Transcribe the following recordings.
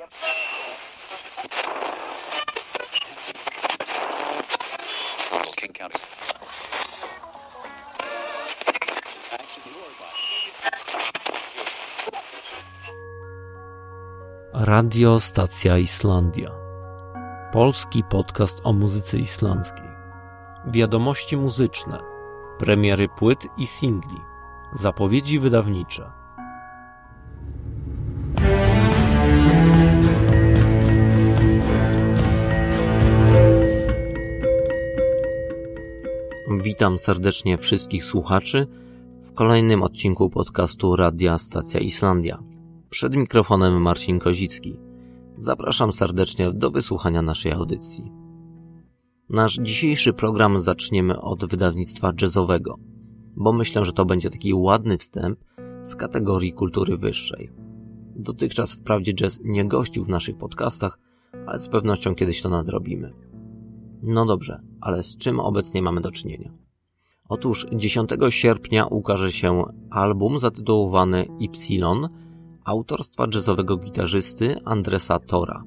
County. Radio Stacja Islandia. Polski podcast o muzyce islandzkiej. Wiadomości muzyczne, premiery płyt i singli, zapowiedzi wydawnicze. Witam serdecznie wszystkich słuchaczy w kolejnym odcinku podcastu Radia Stacja Islandia. Przed mikrofonem Marcin Kozicki. Zapraszam serdecznie do wysłuchania naszej audycji. Nasz dzisiejszy program zaczniemy od wydawnictwa jazzowego, bo myślę, że to będzie taki ładny wstęp z kategorii kultury wyższej. Dotychczas wprawdzie jazz nie gościł w naszych podcastach, ale z pewnością kiedyś to nadrobimy. No dobrze, ale z czym obecnie mamy do czynienia? Otóż 10 sierpnia ukaże się album zatytułowany Y autorstwa jazzowego gitarzysty Andresa Tora.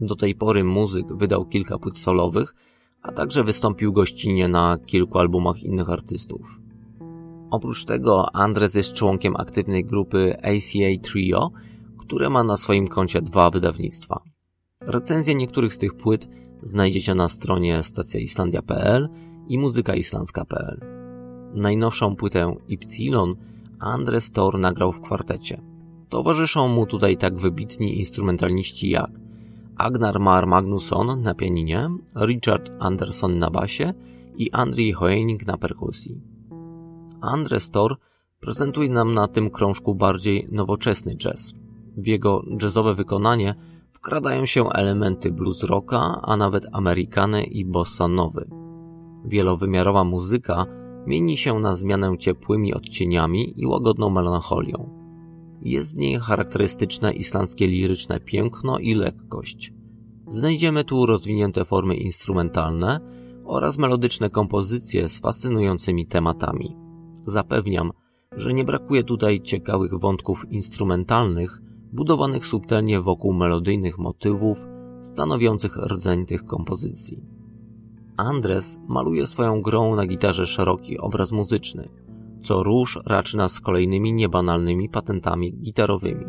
Do tej pory muzyk wydał kilka płyt solowych, a także wystąpił gościnnie na kilku albumach innych artystów. Oprócz tego Andres jest członkiem aktywnej grupy ACA Trio, które ma na swoim koncie dwa wydawnictwa. Recenzje niektórych z tych płyt znajdziecie na stronie stacjaislandia.pl i muzykaislandzka.pl. Najnowszą płytę Ypsilon Andres Thor nagrał w kwartecie. Towarzyszą mu tutaj tak wybitni instrumentaliści jak Agnar Mar Magnusson na pianinie, Richard Anderson na basie i Andrzej Hoening na perkusji. Andres Thor prezentuje nam na tym krążku bardziej nowoczesny jazz. W jego jazzowe wykonanie wkradają się elementy blues rocka, a nawet amerykany i bossa nowy. Wielowymiarowa muzyka mieni się na zmianę ciepłymi odcieniami i łagodną melancholią. Jest w niej charakterystyczne islandzkie liryczne piękno i lekkość. Znajdziemy tu rozwinięte formy instrumentalne oraz melodyczne kompozycje z fascynującymi tematami. Zapewniam, że nie brakuje tutaj ciekawych wątków instrumentalnych, budowanych subtelnie wokół melodyjnych motywów, stanowiących rdzeń tych kompozycji. Andres maluje swoją grą na gitarze szeroki obraz muzyczny – co róż raczy nas kolejnymi niebanalnymi patentami gitarowymi.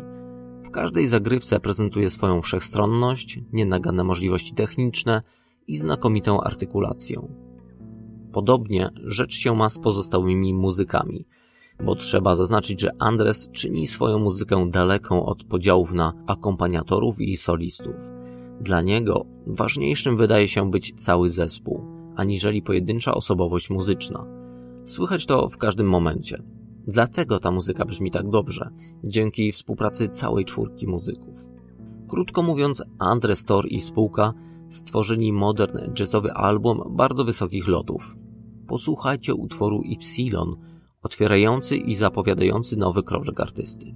W każdej zagrywce prezentuje swoją wszechstronność, nienagane możliwości techniczne i znakomitą artykulację. Podobnie rzecz się ma z pozostałymi muzykami, bo trzeba zaznaczyć, że Andres czyni swoją muzykę daleką od podziałów na akompaniatorów i solistów. Dla niego ważniejszym wydaje się być cały zespół, aniżeli pojedyncza osobowość muzyczna – Słychać to w każdym momencie. Dlatego ta muzyka brzmi tak dobrze, dzięki współpracy całej czwórki muzyków. Krótko mówiąc, Andres Tor i spółka stworzyli modern jazzowy album bardzo wysokich lotów. Posłuchajcie utworu Ypsilon, otwierający i zapowiadający nowy krążek artysty.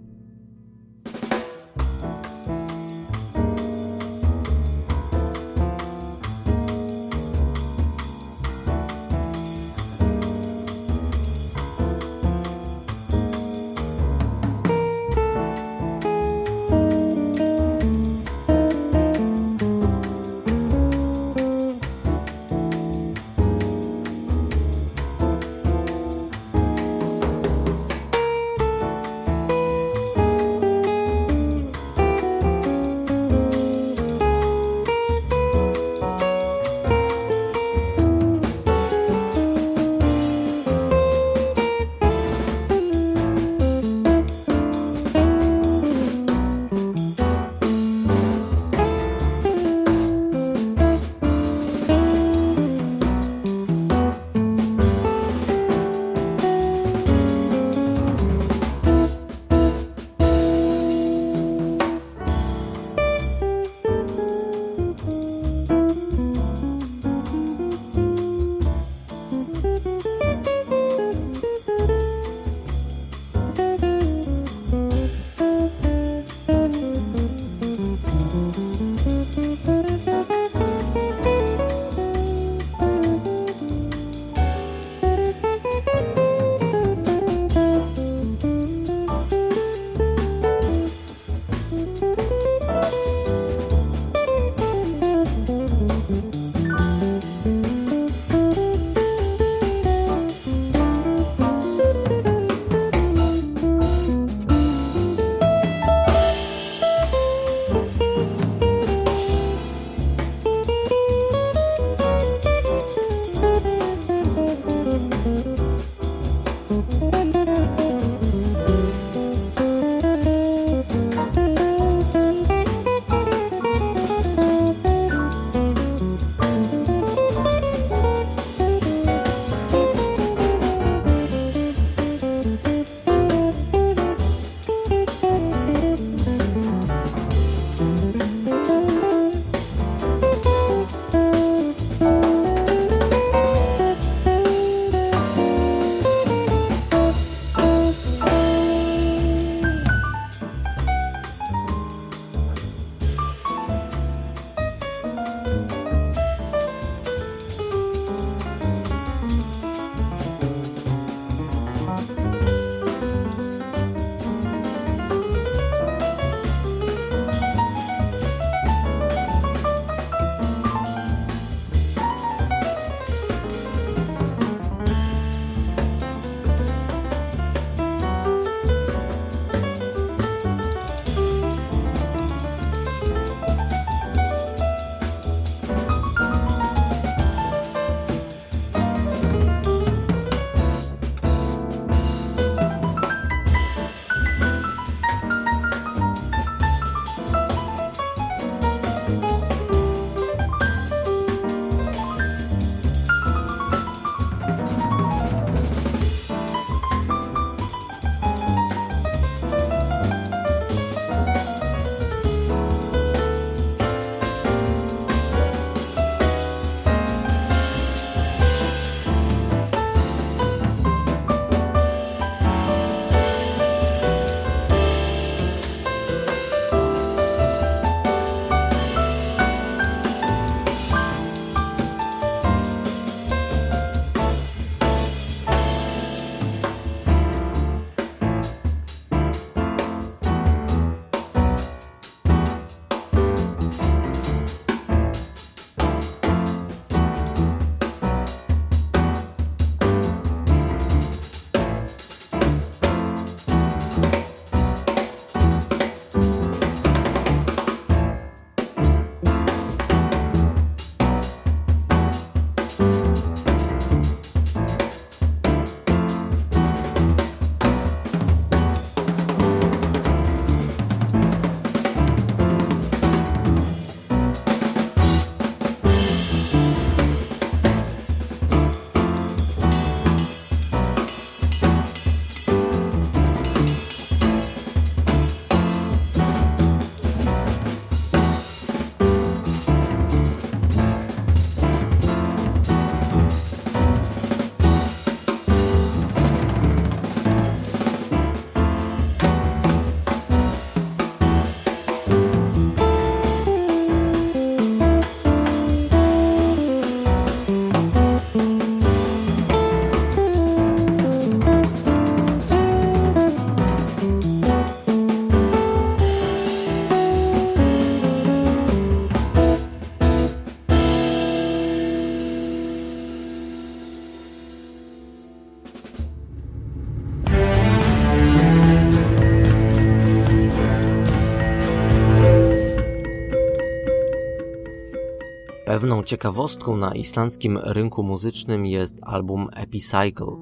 Pewną ciekawostką na islandzkim rynku muzycznym jest album Epicycle,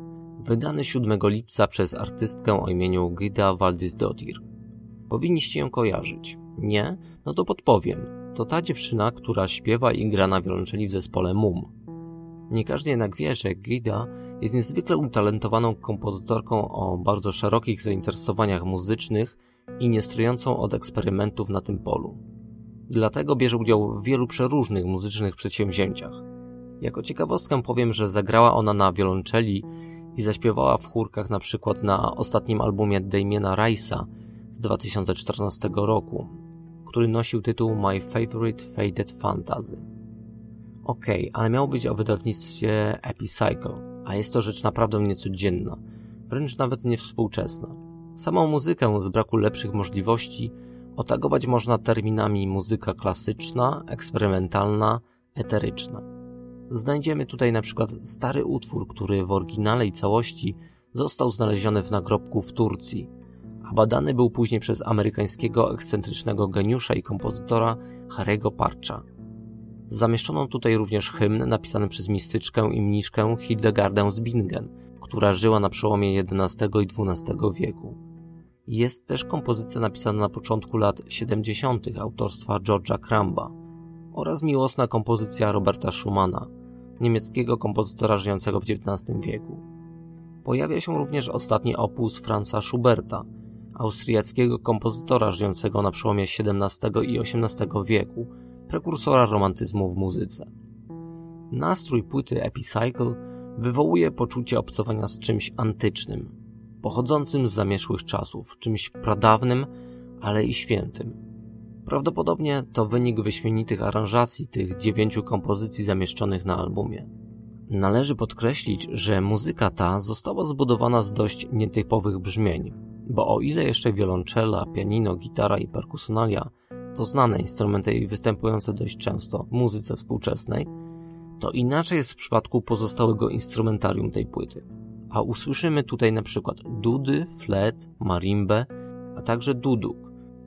wydany 7 lipca przez artystkę o imieniu Gida Valdisdottir. Powinniście ją kojarzyć. Nie? No to podpowiem. To ta dziewczyna, która śpiewa i gra na wiolonczeli w zespole MUM. Nie każdy jednak wie, że Gida jest niezwykle utalentowaną kompozytorką o bardzo szerokich zainteresowaniach muzycznych i niestrującą od eksperymentów na tym polu. Dlatego bierze udział w wielu przeróżnych muzycznych przedsięwzięciach. Jako ciekawostkę powiem, że zagrała ona na wiolonczeli i zaśpiewała w chórkach na przykład na ostatnim albumie Damiena Rice'a z 2014 roku, który nosił tytuł My Favorite Faded Fantasy. Okej, okay, ale miało być o wydawnictwie Epicycle, a jest to rzecz naprawdę niecodzienna, wręcz nawet niewspółczesna. Samą muzykę z braku lepszych możliwości otagować można terminami muzyka klasyczna, eksperymentalna, eteryczna. Znajdziemy tutaj na przykład stary utwór, który w oryginalnej całości został znaleziony w nagrobku w Turcji, a badany był później przez amerykańskiego ekscentrycznego geniusza i kompozytora Harry'ego Parcha. Zamieszczono tutaj również hymn napisany przez mistyczkę i mniszkę Hildegardę z Bingen, która żyła na przełomie XI i XII wieku. Jest też kompozycja napisana na początku lat 70. autorstwa George'a Cramba oraz miłosna kompozycja Roberta Schumana, niemieckiego kompozytora żyjącego w XIX wieku. Pojawia się również ostatni opus Franza Schuberta, austriackiego kompozytora żyjącego na przełomie XVII i XVIII wieku, prekursora romantyzmu w muzyce. Nastrój płyty Epicycle wywołuje poczucie obcowania z czymś antycznym, pochodzącym z zamierzchłych czasów, czymś pradawnym, ale i świętym. Prawdopodobnie to wynik wyśmienitych aranżacji tych dziewięciu kompozycji zamieszczonych na albumie. Należy podkreślić, że muzyka ta została zbudowana z dość nietypowych brzmień, bo o ile jeszcze wiolonczela, pianino, gitara i perkusonalia to znane instrumenty i występujące dość często w muzyce współczesnej, to inaczej jest w przypadku pozostałego instrumentarium tej płyty. A usłyszymy tutaj na przykład dudy, flet, marimbę, a także duduk.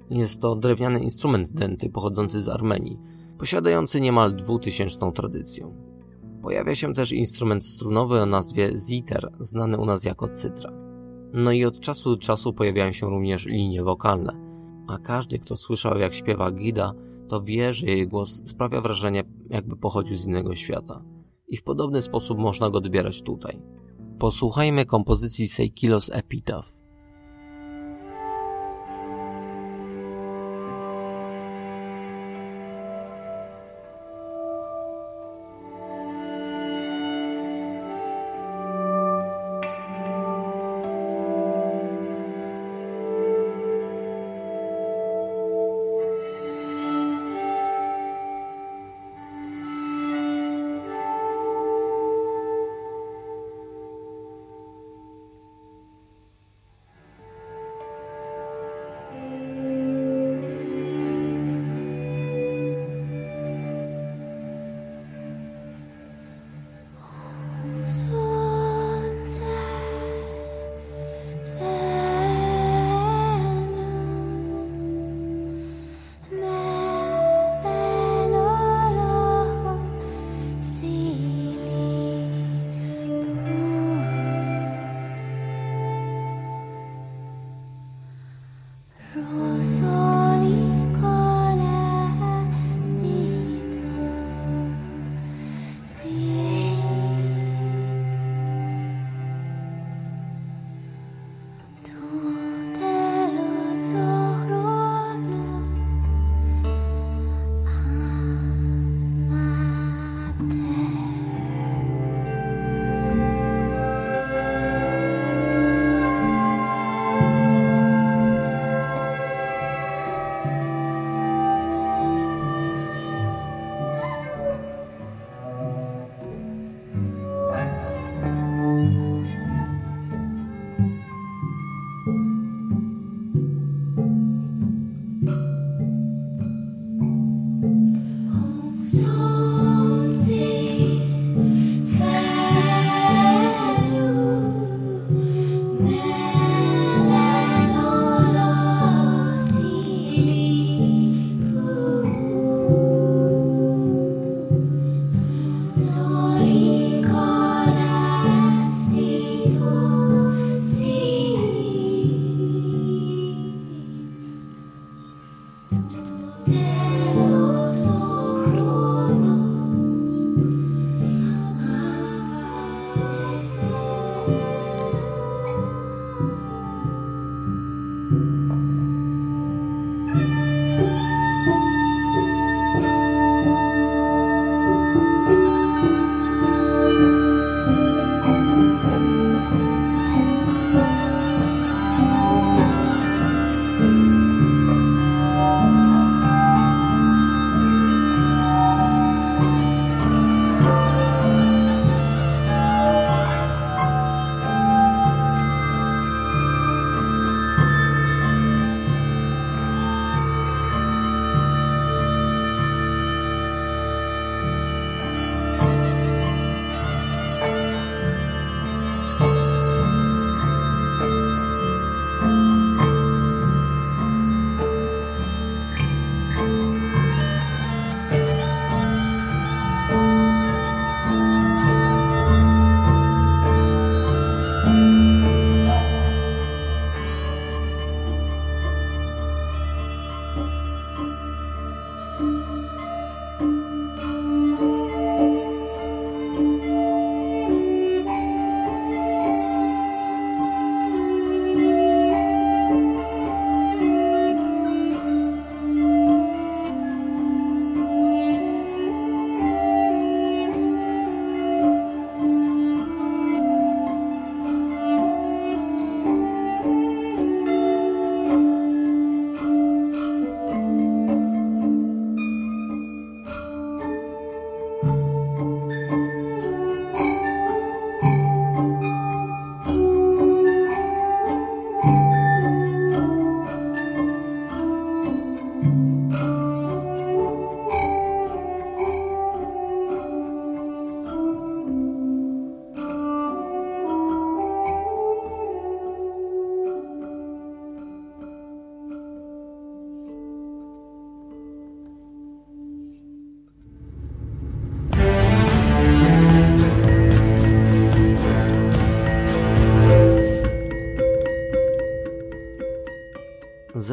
Jest to drewniany instrument denty pochodzący z Armenii, posiadający niemal dwutysięczną tradycję. Pojawia się też instrument strunowy o nazwie ziter, znany u nas jako cytra. No i od czasu do czasu pojawiają się również linie wokalne, a każdy, kto słyszał jak śpiewa Gida, to wie, że jej głos sprawia wrażenie, jakby pochodził z innego świata. I w podobny sposób można go odbierać tutaj. Posłuchajmy kompozycji Seikilos Epitaph.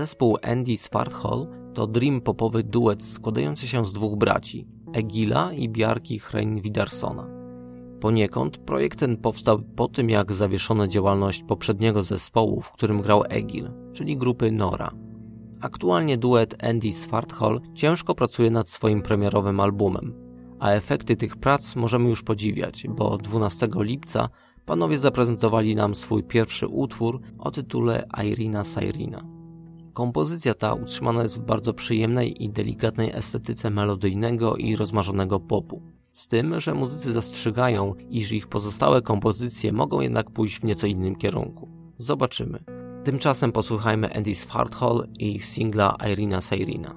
Zespół Andy Svarthol to dream popowy duet składający się z dwóch braci, Egila i Bjarki Hrein-Widarsona. Poniekąd projekt ten powstał po tym, jak zawieszono działalność poprzedniego zespołu, w którym grał Egil, czyli grupy Nora. Aktualnie duet Andy Svarthol ciężko pracuje nad swoim premierowym albumem, a efekty tych prac możemy już podziwiać, bo 12 lipca panowie zaprezentowali nam swój pierwszy utwór o tytule Irina Sairina. Kompozycja ta utrzymana jest w bardzo przyjemnej i delikatnej estetyce melodyjnego i rozmarzonego popu. Z tym, że muzycy zastrzegają, iż ich pozostałe kompozycje mogą jednak pójść w nieco innym kierunku. Zobaczymy. Tymczasem posłuchajmy Andy Farthall i ich singla Irina Sairina.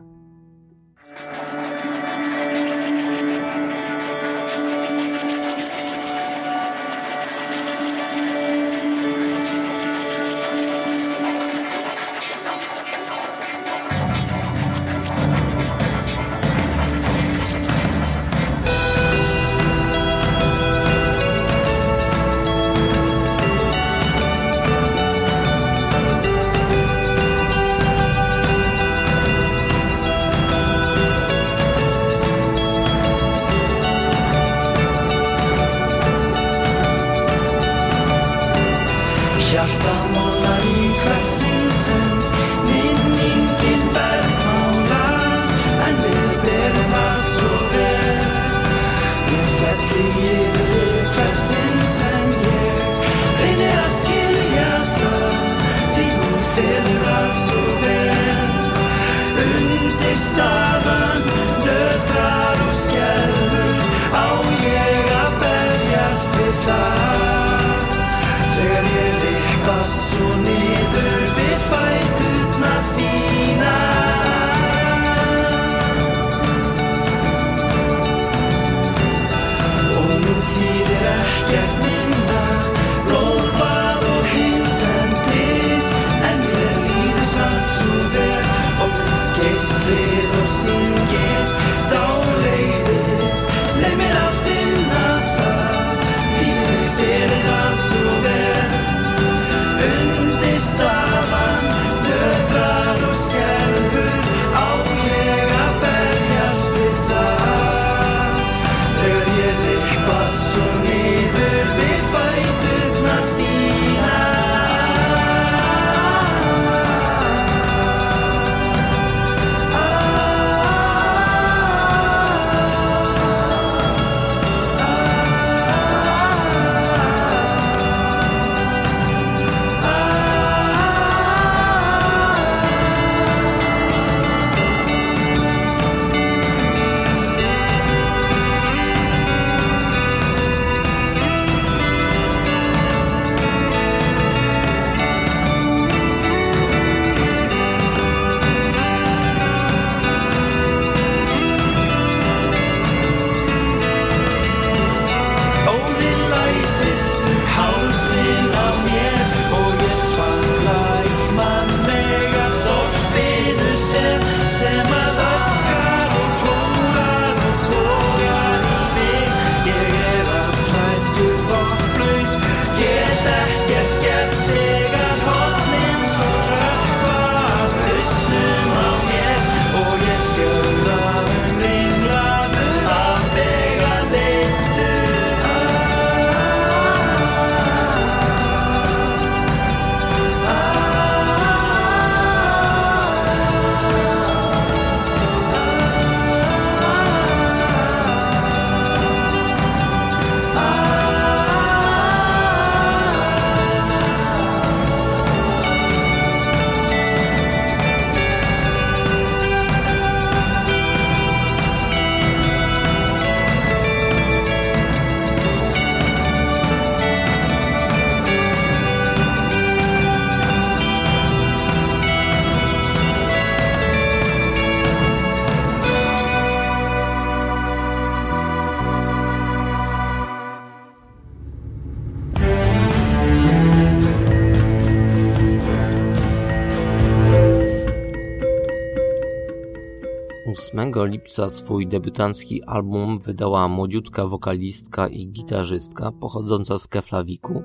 Lipca swój debiutancki album wydała młodziutka wokalistka i gitarzystka pochodząca z Keflawiku.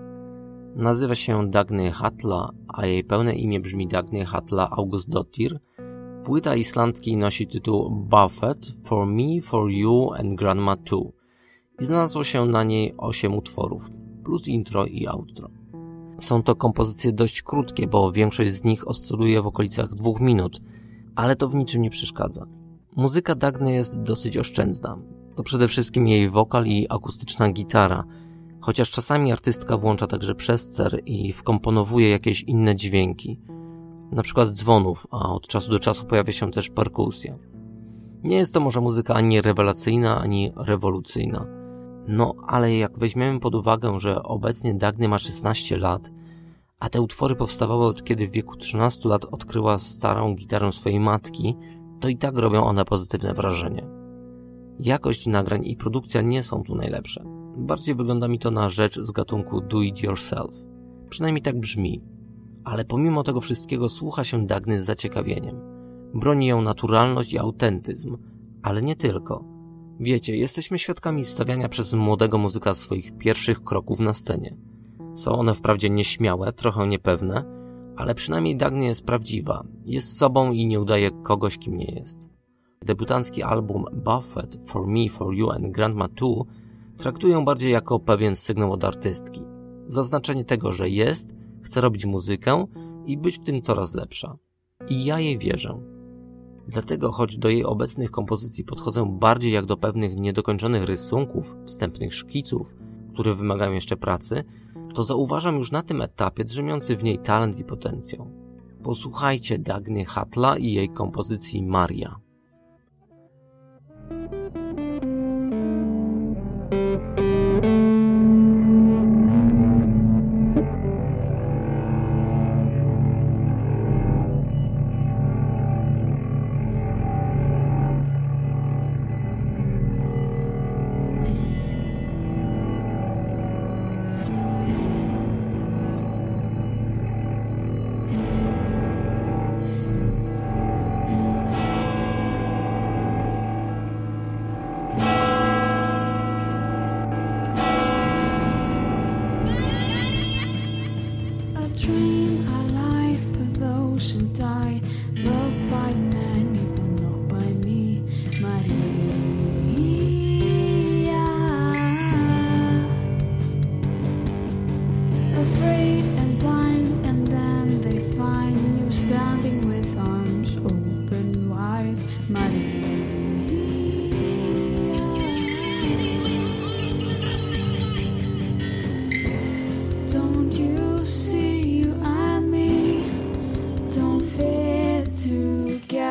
Nazywa się Dagny Hatla, a jej pełne imię brzmi Dagny Hatla Augustdottir. Płyta Islandki nosi tytuł Buffett For Me, For You and Grandma Too i znalazło się na niej 8 utworów, plus intro i outro. Są to kompozycje dość krótkie, bo większość z nich oscyluje w okolicach dwóch minut, ale to w niczym nie przeszkadza. Muzyka Dagny jest dosyć oszczędna. To przede wszystkim jej wokal i akustyczna gitara, chociaż czasami artystka włącza także przescer i wkomponowuje jakieś inne dźwięki, na przykład dzwonów, a od czasu do czasu pojawia się też perkusja. Nie jest to może muzyka ani rewelacyjna, ani rewolucyjna. No, ale jak weźmiemy pod uwagę, że obecnie Dagny ma 16 lat, a te utwory powstawały od kiedy w wieku 13 lat odkryła starą gitarę swojej matki, to i tak robią one pozytywne wrażenie. Jakość nagrań i produkcja nie są tu najlepsze. Bardziej wygląda mi to na rzecz z gatunku do it yourself. Przynajmniej tak brzmi. Ale pomimo tego wszystkiego słucha się Dagny z zaciekawieniem. Broni ją naturalność i autentyzm, ale nie tylko. Wiecie, jesteśmy świadkami stawiania przez młodego muzyka swoich pierwszych kroków na scenie. Są one wprawdzie nieśmiałe, trochę niepewne, ale przynajmniej Dagny jest prawdziwa, jest sobą i nie udaje kogoś, kim nie jest. Debiutancki album Buffett, For Me, For You and Grandma Too traktuję bardziej jako pewien sygnał od artystki. Zaznaczenie tego, że jest, chce robić muzykę i być w tym coraz lepsza. I ja jej wierzę. Dlatego, choć do jej obecnych kompozycji podchodzę bardziej jak do pewnych niedokończonych rysunków, wstępnych szkiców, które wymagają jeszcze pracy, to zauważam już na tym etapie drzemiący w niej talent i potencjał. Posłuchajcie Dagny Hatla i jej kompozycji Maria.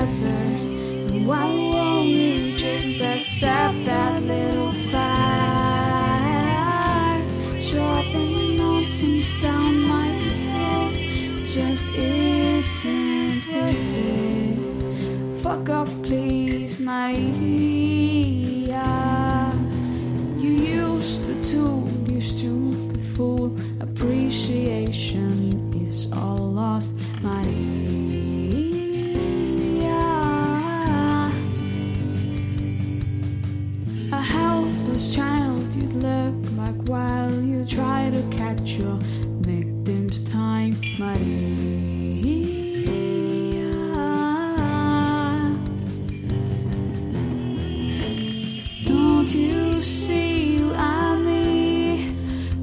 And why won't you just accept that little fact? Dropping nonsense down my throat just isn't worth it. Fuck off, please, Maria. You used the tool, you stupid fool. Appreciation is all lost, Maria. your victim's time, Maria. Don't you see you and me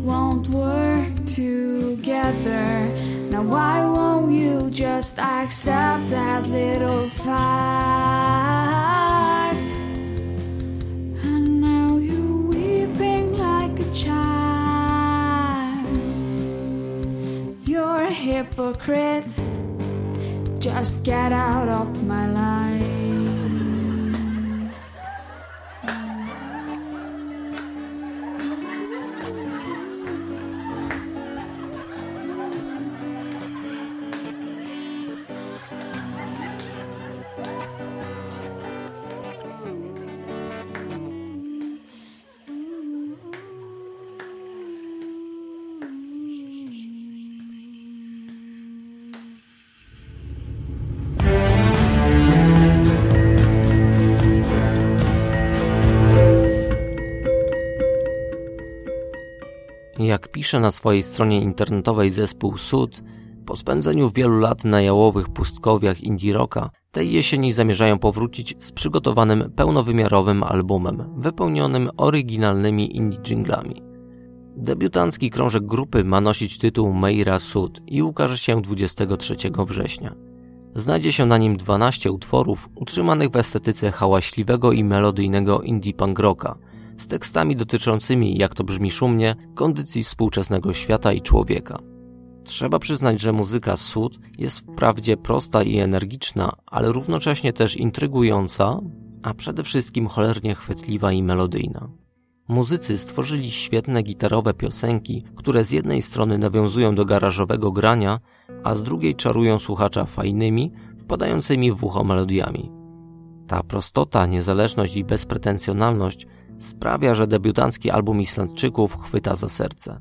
won't work together? Now, why won't you just accept that little fact? Hypocrite. Just get out of my life. Jak pisze na swojej stronie internetowej zespół Sud, po spędzeniu wielu lat na jałowych pustkowiach indie rocka, tej jesieni zamierzają powrócić z przygotowanym pełnowymiarowym albumem, wypełnionym oryginalnymi indie jinglami. Debiutancki krążek grupy ma nosić tytuł Meira Sud i ukaże się 23 września. Znajdzie się na nim 12 utworów utrzymanych w estetyce hałaśliwego i melodyjnego indie punk rocka, z tekstami dotyczącymi, jak to brzmi szumnie, kondycji współczesnego świata i człowieka. Trzeba przyznać, że muzyka Sud jest wprawdzie prosta i energiczna, ale równocześnie też intrygująca, a przede wszystkim cholernie chwytliwa i melodyjna. Muzycy stworzyli świetne gitarowe piosenki, które z jednej strony nawiązują do garażowego grania, a z drugiej czarują słuchacza fajnymi, wpadającymi w ucho melodiami. Ta prostota, niezależność i bezpretensjonalność sprawia, że debiutancki album Islandczyków chwyta za serce.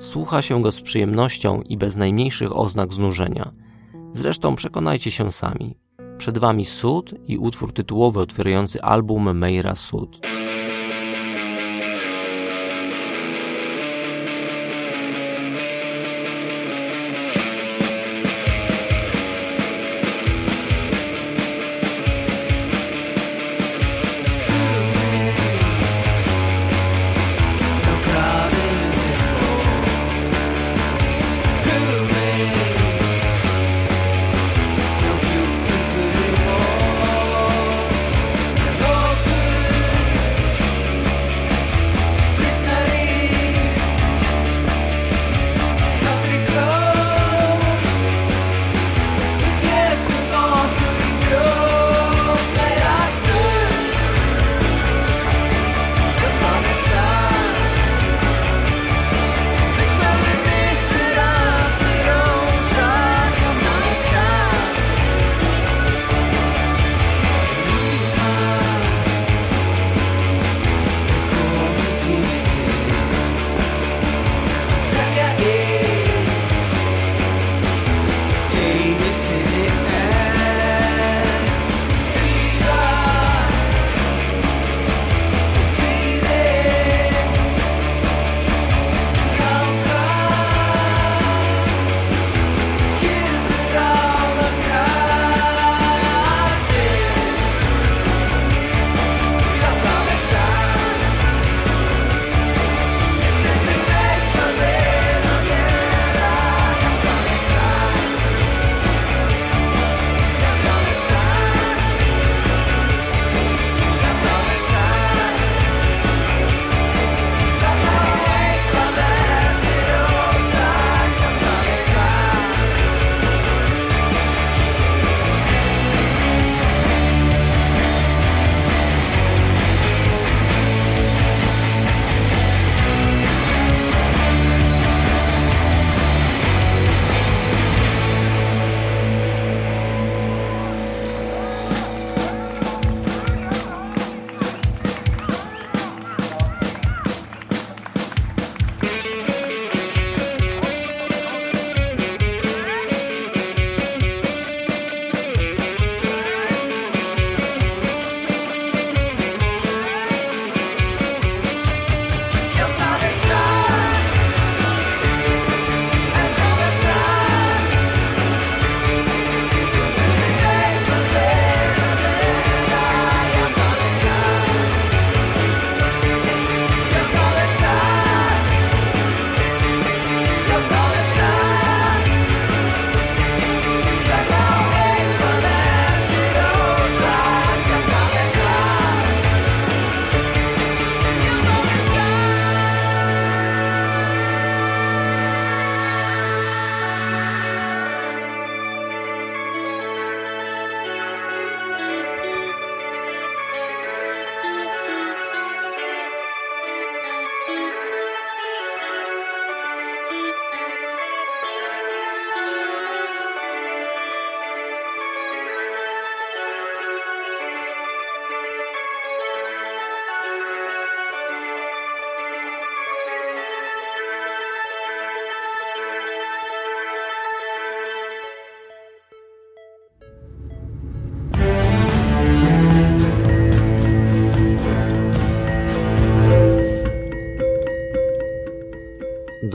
Słucha się go z przyjemnością i bez najmniejszych oznak znużenia. Zresztą przekonajcie się sami. Przed wami Sud i utwór tytułowy otwierający album Meira Sud.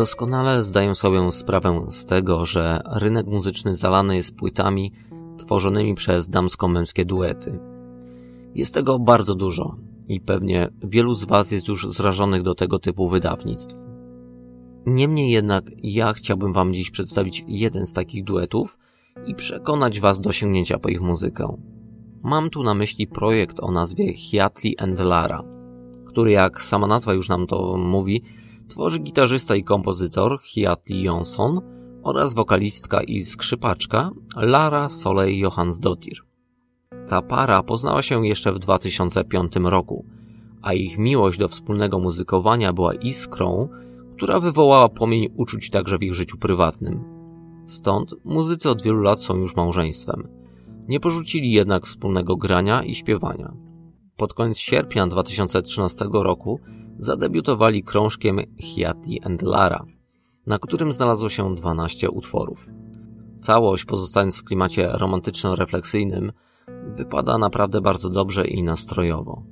Doskonale zdają sobie sprawę z tego, że rynek muzyczny zalany jest płytami tworzonymi przez damsko-męskie duety. Jest tego bardzo dużo i pewnie wielu z Was jest już zrażonych do tego typu wydawnictw. Niemniej jednak ja chciałbym Wam dziś przedstawić jeden z takich duetów i przekonać Was do sięgnięcia po ich muzykę. Mam tu na myśli projekt o nazwie Hiatli and Lara, który jak sama nazwa już nam to mówi, tworzy gitarzysta i kompozytor Hiatli Jonsson oraz wokalistka i skrzypaczka Lara Solej Johansdottir. Ta para poznała się jeszcze w 2005 roku, a ich miłość do wspólnego muzykowania była iskrą, która wywołała płomień uczuć także w ich życiu prywatnym. Stąd muzycy od wielu lat są już małżeństwem. Nie porzucili jednak wspólnego grania i śpiewania. Pod koniec sierpnia 2013 roku zadebiutowali krążkiem Hiati and Lara, na którym znalazło się 12 utworów. Całość, pozostając w klimacie romantyczno-refleksyjnym, wypada naprawdę bardzo dobrze i nastrojowo.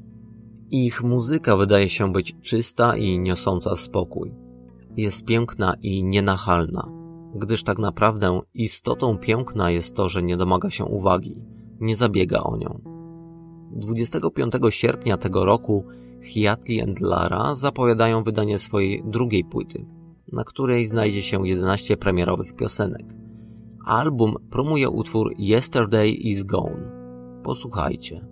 Ich muzyka wydaje się być czysta i niosąca spokój. Jest piękna i nienachalna, gdyż tak naprawdę istotą piękna jest to, że nie domaga się uwagi, nie zabiega o nią. 25 sierpnia tego roku Hiatli and Lara zapowiadają wydanie swojej drugiej płyty, na której znajdzie się 11 premierowych piosenek. Album promuje utwór Yesterday is Gone. Posłuchajcie.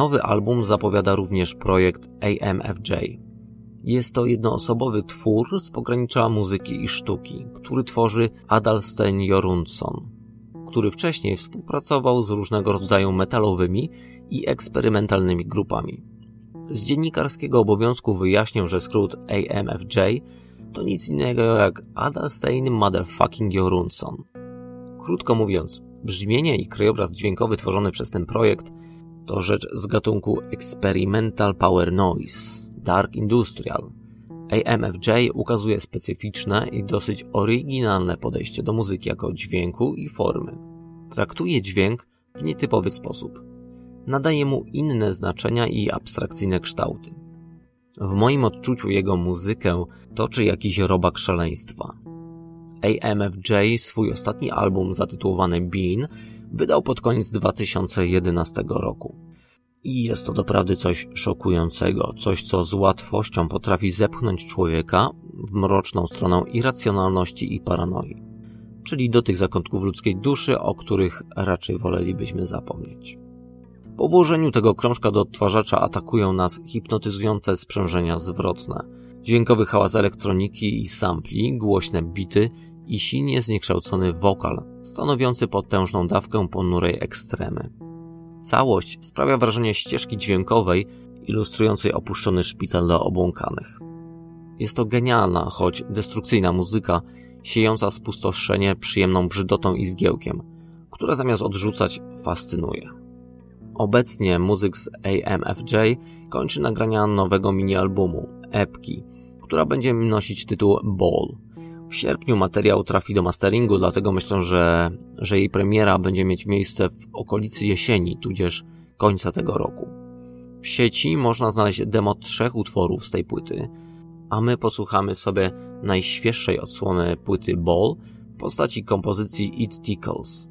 Nowy album zapowiada również projekt AMFJ. Jest to jednoosobowy twór z pogranicza muzyki i sztuki, który tworzy Adalstein Jorunson, który wcześniej współpracował z różnego rodzaju metalowymi i eksperymentalnymi grupami. Z dziennikarskiego obowiązku wyjaśnię, że skrót AMFJ to nic innego jak Adalstein Motherfucking Jorunson. Krótko mówiąc, brzmienie i krajobraz dźwiękowy tworzony przez ten projekt to rzecz z gatunku Experimental Power Noise, Dark Industrial. AMFJ ukazuje specyficzne i dosyć oryginalne podejście do muzyki jako dźwięku i formy. Traktuje dźwięk w nietypowy sposób. Nadaje mu inne znaczenia i abstrakcyjne kształty. W moim odczuciu jego muzykę toczy jakiś robak szaleństwa. AMFJ swój ostatni album zatytułowany Bean wydał pod koniec 2011 roku. I jest to doprawdy coś szokującego, coś co z łatwością potrafi zepchnąć człowieka w mroczną stronę irracjonalności i paranoi, czyli do tych zakątków ludzkiej duszy, o których raczej wolelibyśmy zapomnieć. Po włożeniu tego krążka do odtwarzacza atakują nas hipnotyzujące sprzężenia zwrotne, dźwiękowy hałas elektroniki i sampli, głośne bity i silnie zniekształcony wokal, stanowiący potężną dawkę ponurej ekstremy. Całość sprawia wrażenie ścieżki dźwiękowej ilustrującej opuszczony szpital dla obłąkanych. Jest to genialna, choć destrukcyjna muzyka, siejąca spustoszenie przyjemną brzydotą i zgiełkiem, która zamiast odrzucać fascynuje. Obecnie muzyk z AMFJ kończy nagrania nowego mini-albumu, epki, która będzie nosić tytuł Ball. W sierpniu materiał trafi do masteringu, dlatego myślę, że, że jej premiera będzie mieć miejsce w okolicy jesieni, tudzież końca tego roku. W sieci można znaleźć demo trzech utworów z tej płyty, a my posłuchamy sobie najświeższej odsłony płyty Ball w postaci kompozycji It Tickles.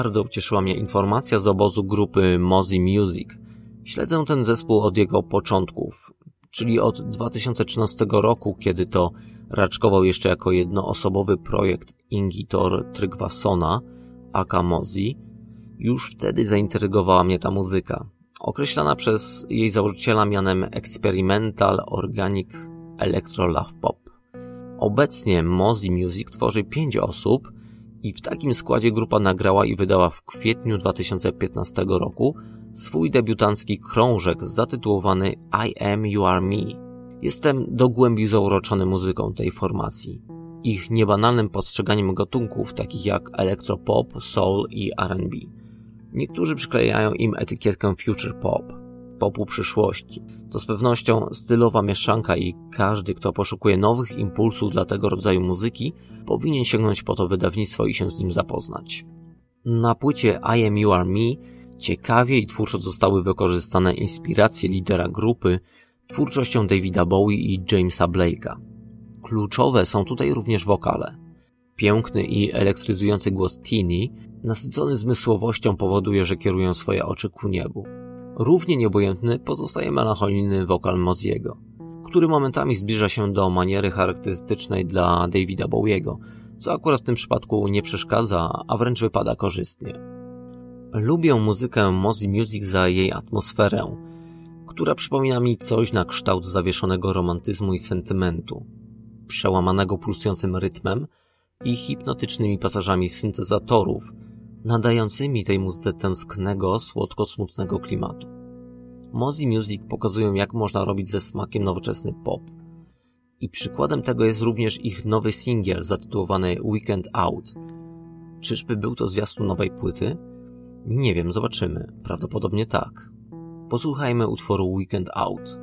Bardzo ucieszyła mnie informacja z obozu grupy Mozi Music. Śledzę ten zespół od jego początków, czyli od 2013 roku, kiedy to raczkował jeszcze jako jednoosobowy projekt Ingitor Trygwasona, aka Mozi. Już wtedy zaintrygowała mnie ta muzyka, określana przez jej założyciela mianem Experimental Organic Electro Love Pop. Obecnie Mozi Music tworzy pięć osób i w takim składzie grupa nagrała i wydała w kwietniu 2015 roku swój debiutancki krążek zatytułowany I Am You Are Me. Jestem do głębi zauroczony muzyką tej formacji. Ich niebanalnym postrzeganiem gatunków takich jak electropop, soul i R&B. Niektórzy przyklejają im etykietkę future pop, popu przyszłości. To z pewnością stylowa mieszanka i każdy, kto poszukuje nowych impulsów dla tego rodzaju muzyki, powinien sięgnąć po to wydawnictwo i się z nim zapoznać. Na płycie I Am You Are Me ciekawie i twórczo zostały wykorzystane inspiracje lidera grupy twórczością Davida Bowie i Jamesa Blake'a. Kluczowe są tutaj również wokale. Piękny i elektryzujący głos Tini, nasycony zmysłowością powoduje, że kierują swoje oczy ku niebu. Równie nieobojętny pozostaje melancholijny wokal Moziego, który momentami zbliża się do maniery charakterystycznej dla Davida Bowiego, co akurat w tym przypadku nie przeszkadza, a wręcz wypada korzystnie. Lubię muzykę Mozi Music za jej atmosferę, która przypomina mi coś na kształt zawieszonego romantyzmu i sentymentu, przełamanego pulsującym rytmem i hipnotycznymi pasażami syntezatorów, nadającymi tej muzyce tęsknego, słodko-smutnego klimatu. Mozi Music pokazują jak można robić ze smakiem nowoczesny pop. I przykładem tego jest również ich nowy singiel zatytułowany Weekend Out. Czyżby był to zwiastun nowej płyty? Nie wiem, zobaczymy. Prawdopodobnie tak. Posłuchajmy utworu Weekend Out.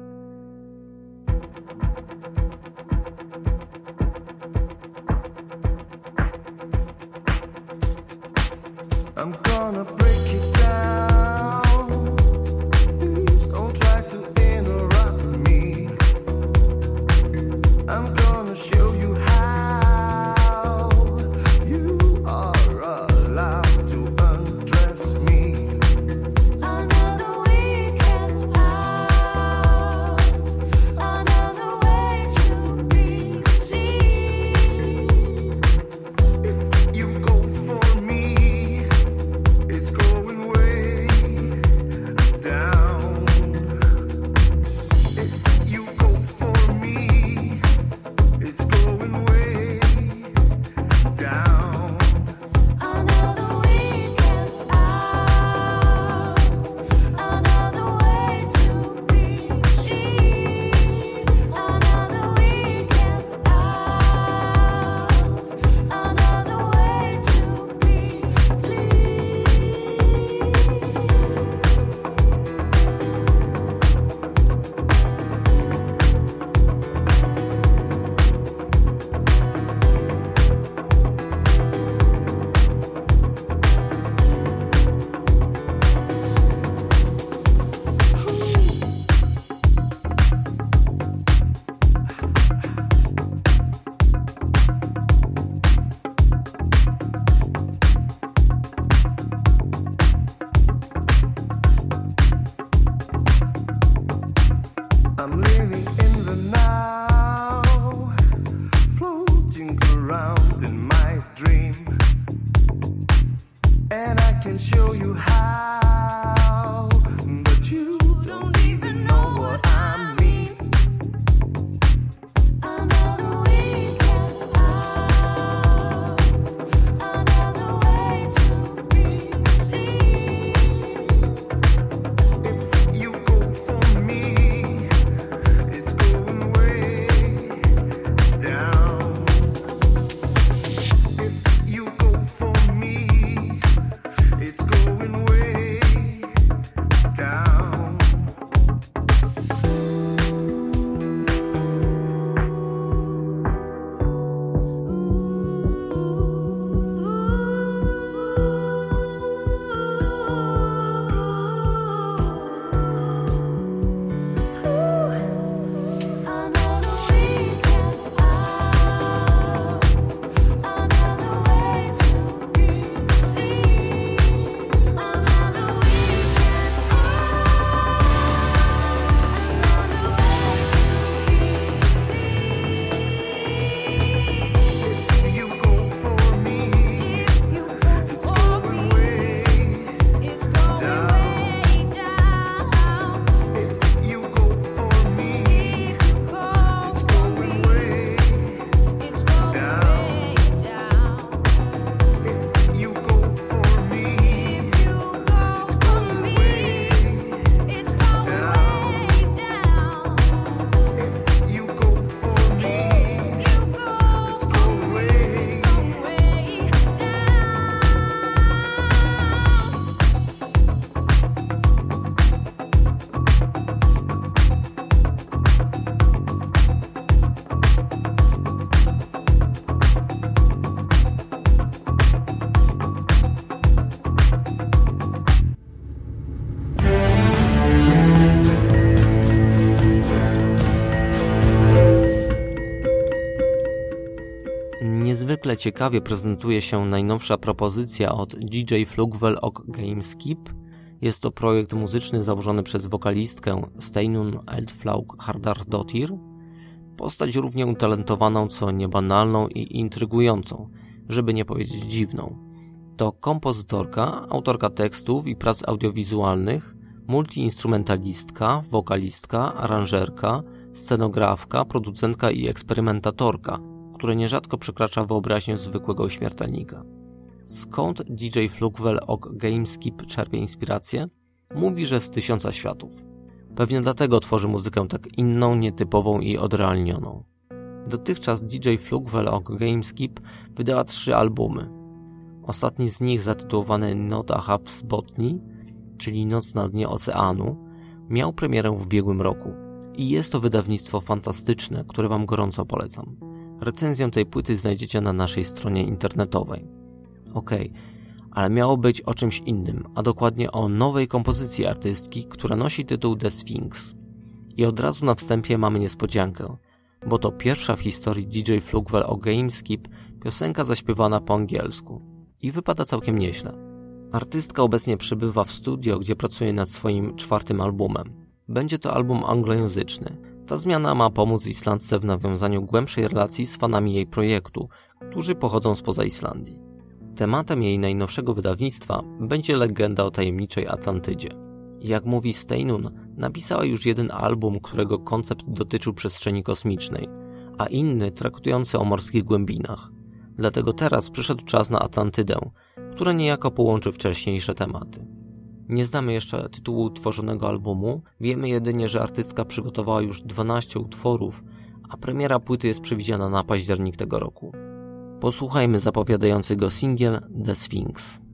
Niezwykle ciekawie prezentuje się najnowsza propozycja od DJ Flugwell og Gameskip. Jest to projekt muzyczny założony przez wokalistkę Steinun Eldflaug Hardardottir, postać równie utalentowaną co niebanalną i intrygującą, żeby nie powiedzieć dziwną. To kompozytorka, autorka tekstów i prac audiowizualnych, multiinstrumentalistka, wokalistka, aranżerka, scenografka, producentka i eksperymentatorka, które nierzadko przekracza wyobraźnię zwykłego śmiertelnika. Skąd DJ Flugwell og Gameskip czerpie inspirację? Mówi, że z tysiąca światów. Pewnie dlatego tworzy muzykę tak inną, nietypową i odrealnioną. Dotychczas DJ Flugwell og Gameskip wydała trzy albumy. Ostatni z nich zatytułowany Not a Half Spotni, czyli Noc na dnie oceanu, miał premierę w ubiegłym roku. I jest to wydawnictwo fantastyczne, które Wam gorąco polecam. Recenzję tej płyty znajdziecie na naszej stronie internetowej. Okej, okay, ale miało być o czymś innym, a dokładnie o nowej kompozycji artystki, która nosi tytuł The Sphinx. I od razu na wstępie mamy niespodziankę, bo to pierwsza w historii DJ Flugwell o Gameskip piosenka zaśpiewana po angielsku. I wypada całkiem nieźle. Artystka obecnie przebywa w studio, gdzie pracuje nad swoim czwartym albumem. Będzie to album anglojęzyczny. Ta zmiana ma pomóc Islandce w nawiązaniu głębszej relacji z fanami jej projektu, którzy pochodzą spoza Islandii. Tematem jej najnowszego wydawnictwa będzie legenda o tajemniczej Atlantydzie. Jak mówi Steinun, napisała już jeden album, którego koncept dotyczył przestrzeni kosmicznej, a inny traktujący o morskich głębinach. Dlatego teraz przyszedł czas na Atlantydę, która niejako połączy wcześniejsze tematy. Nie znamy jeszcze tytułu tworzonego albumu, wiemy jedynie, że artystka przygotowała już 12 utworów, a premiera płyty jest przewidziana na październik tego roku. Posłuchajmy zapowiadającego singiel The Sphinx.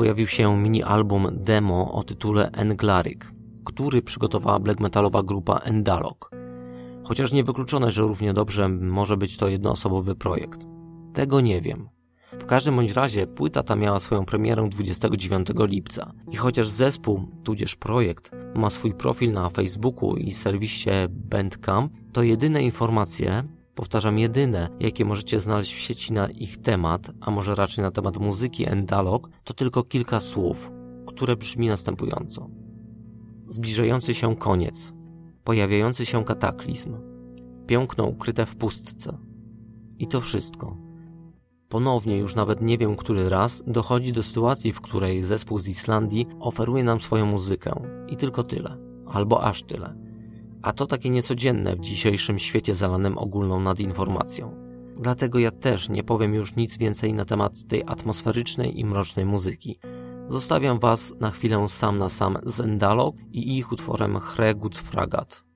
Pojawił się mini-album demo o tytule Englaryk, który przygotowała black metalowa grupa Endalog. Chociaż niewykluczone, że równie dobrze może być to jednoosobowy projekt. Tego nie wiem. W każdym bądź razie płyta ta miała swoją premierę 29 lipca i chociaż zespół, tudzież projekt, ma swój profil na Facebooku i serwisie Bandcamp, to jedyne informacje, powtarzam jedyne, jakie możecie znaleźć w sieci na ich temat, a może raczej na temat muzyki Endalog, to tylko kilka słów, które brzmi następująco. Zbliżający się koniec, pojawiający się kataklizm, piękno ukryte w pustce. I to wszystko. Ponownie, już nawet nie wiem który raz, dochodzi do sytuacji, w której zespół z Islandii oferuje nam swoją muzykę. I tylko tyle. Albo aż tyle. A to takie niecodzienne w dzisiejszym świecie zalanym ogólną nadinformacją. Dlatego ja też nie powiem już nic więcej na temat tej atmosferycznej i mrocznej muzyki. Zostawiam Was na chwilę sam na sam z Endalog i ich utworem Hregut Fragat.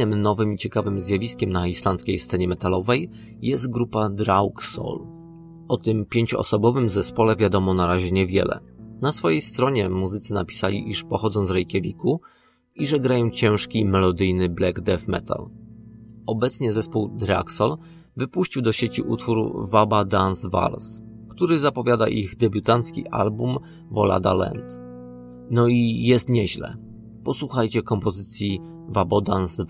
Kolejnym nowym i ciekawym zjawiskiem na islandzkiej scenie metalowej jest grupa Draugsoul. O tym pięcioosobowym zespole wiadomo na razie niewiele. Na swojej stronie muzycy napisali, iż pochodzą z Reykjaviku i że grają ciężki, melodyjny black death metal. Obecnie zespół Draxol wypuścił do sieci utwór Waba Dance Vals, który zapowiada ich debiutancki album Volada Land. No i jest nieźle. Posłuchajcie kompozycji Wabo Dance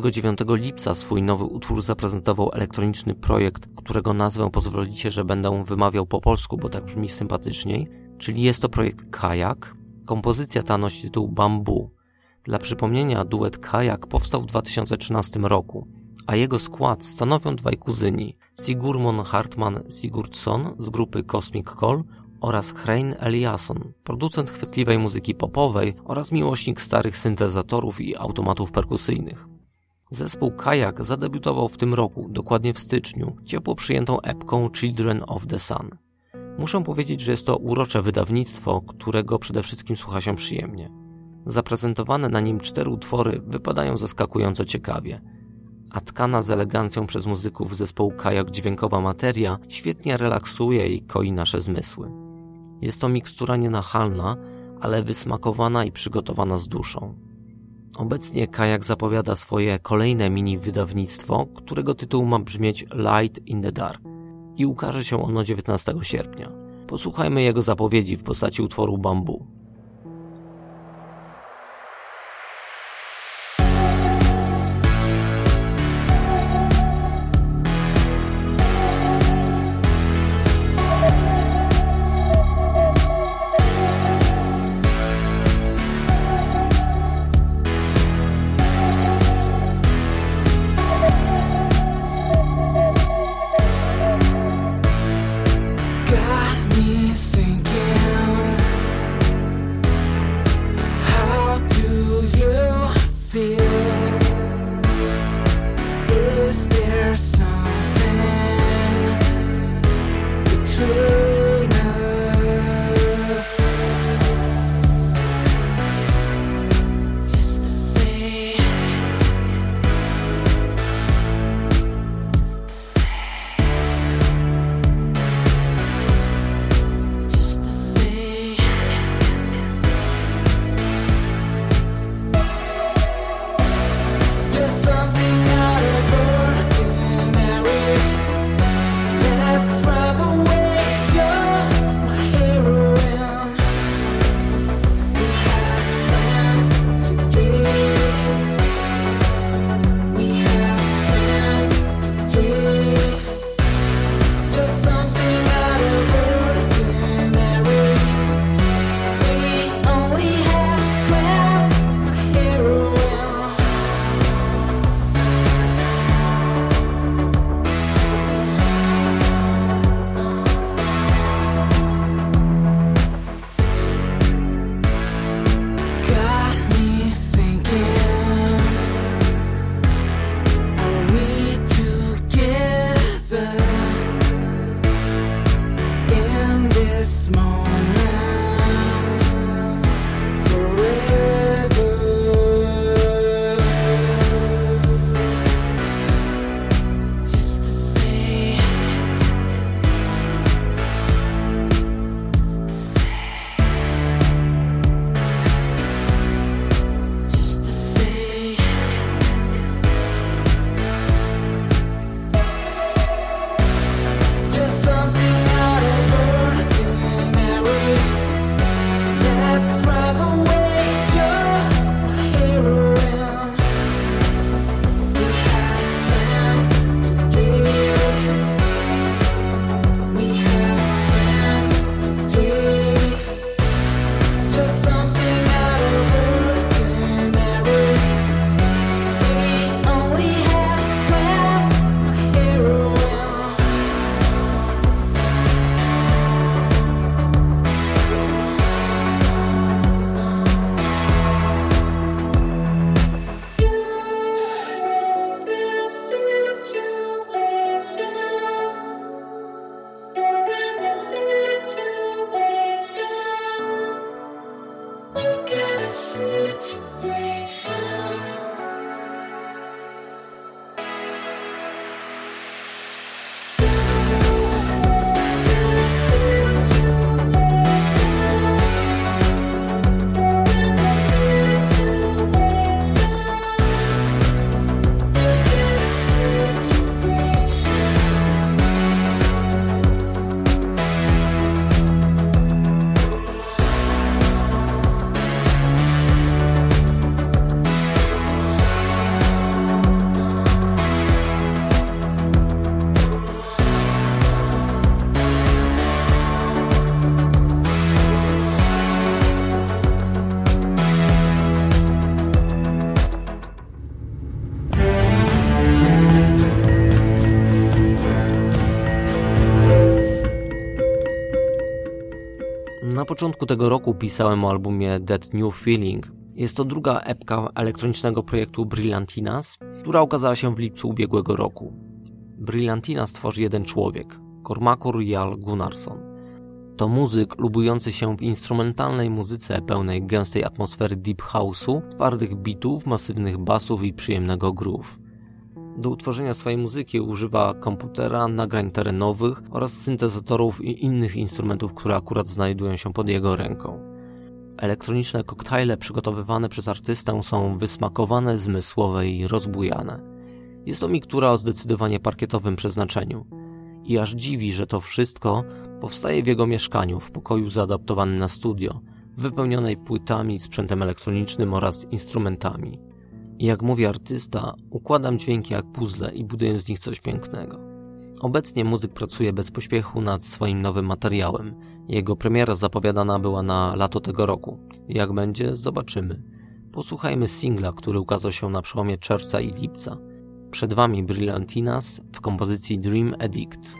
29 lipca swój nowy utwór zaprezentował elektroniczny projekt, którego nazwę pozwolicie, że będę wymawiał po polsku, bo tak brzmi sympatyczniej, czyli jest to projekt Kajak. Kompozycja ta nosi tytuł Bambu. Dla przypomnienia, duet Kajak powstał w 2013 roku, a jego skład stanowią dwaj kuzyni, Sigurmon Hartman Sigurdsson z grupy Cosmic Call oraz Hrein Eliasson, producent chwytliwej muzyki popowej oraz miłośnik starych syntezatorów i automatów perkusyjnych. Zespół Kajak zadebiutował w tym roku, dokładnie w styczniu, ciepło przyjętą epką Children of the Sun. Muszę powiedzieć, że jest to urocze wydawnictwo, którego przede wszystkim słucha się przyjemnie. Zaprezentowane na nim cztery utwory wypadają zaskakująco ciekawie, a tkana z elegancją przez muzyków zespołu Kajak dźwiękowa materia świetnie relaksuje i koi nasze zmysły. Jest to mikstura nienachalna, ale wysmakowana i przygotowana z duszą. Obecnie Kajak zapowiada swoje kolejne mini wydawnictwo, którego tytuł ma brzmieć Light in the Dark i ukaże się ono 19 sierpnia. Posłuchajmy jego zapowiedzi w postaci utworu Bambu. Początku tego roku pisałem o albumie That New Feeling. Jest to druga epka elektronicznego projektu Brillantinas, która ukazała się w lipcu ubiegłego roku. Brillantinas tworzy jeden człowiek, Cormacur Jarl Gunnarsson. To muzyk lubujący się w instrumentalnej muzyce pełnej gęstej atmosfery deep house'u, twardych bitów, masywnych basów i przyjemnego groove. Do utworzenia swojej muzyki używa komputera, nagrań terenowych oraz syntezatorów i innych instrumentów, które akurat znajdują się pod jego ręką. Elektroniczne koktajle przygotowywane przez artystę są wysmakowane, zmysłowe i rozbujane. Jest to miktura o zdecydowanie parkietowym przeznaczeniu. I aż dziwi, że to wszystko powstaje w jego mieszkaniu, w pokoju zaadaptowanym na studio, wypełnionej płytami, sprzętem elektronicznym oraz instrumentami. Jak mówi artysta, układam dźwięki jak puzzle i buduję z nich coś pięknego. Obecnie muzyk pracuje bez pośpiechu nad swoim nowym materiałem. Jego premiera zapowiadana była na lato tego roku. Jak będzie, zobaczymy. Posłuchajmy singla, który ukazał się na przełomie czerwca i lipca. Przed Wami Brillantinas w kompozycji Dream Addict.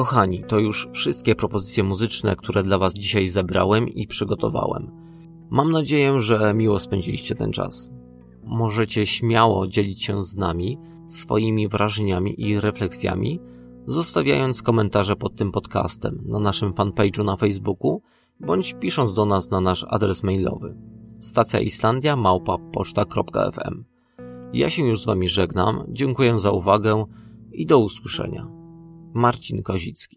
Kochani, to już wszystkie propozycje muzyczne, które dla Was dzisiaj zebrałem i przygotowałem. Mam nadzieję, że miło spędziliście ten czas. Możecie śmiało dzielić się z nami swoimi wrażeniami i refleksjami, zostawiając komentarze pod tym podcastem na naszym fanpage'u na Facebooku bądź pisząc do nas na nasz adres mailowy stacja Islandia poczta.fm. Ja się już z Wami żegnam, dziękuję za uwagę i do usłyszenia. Marcin Kozicki.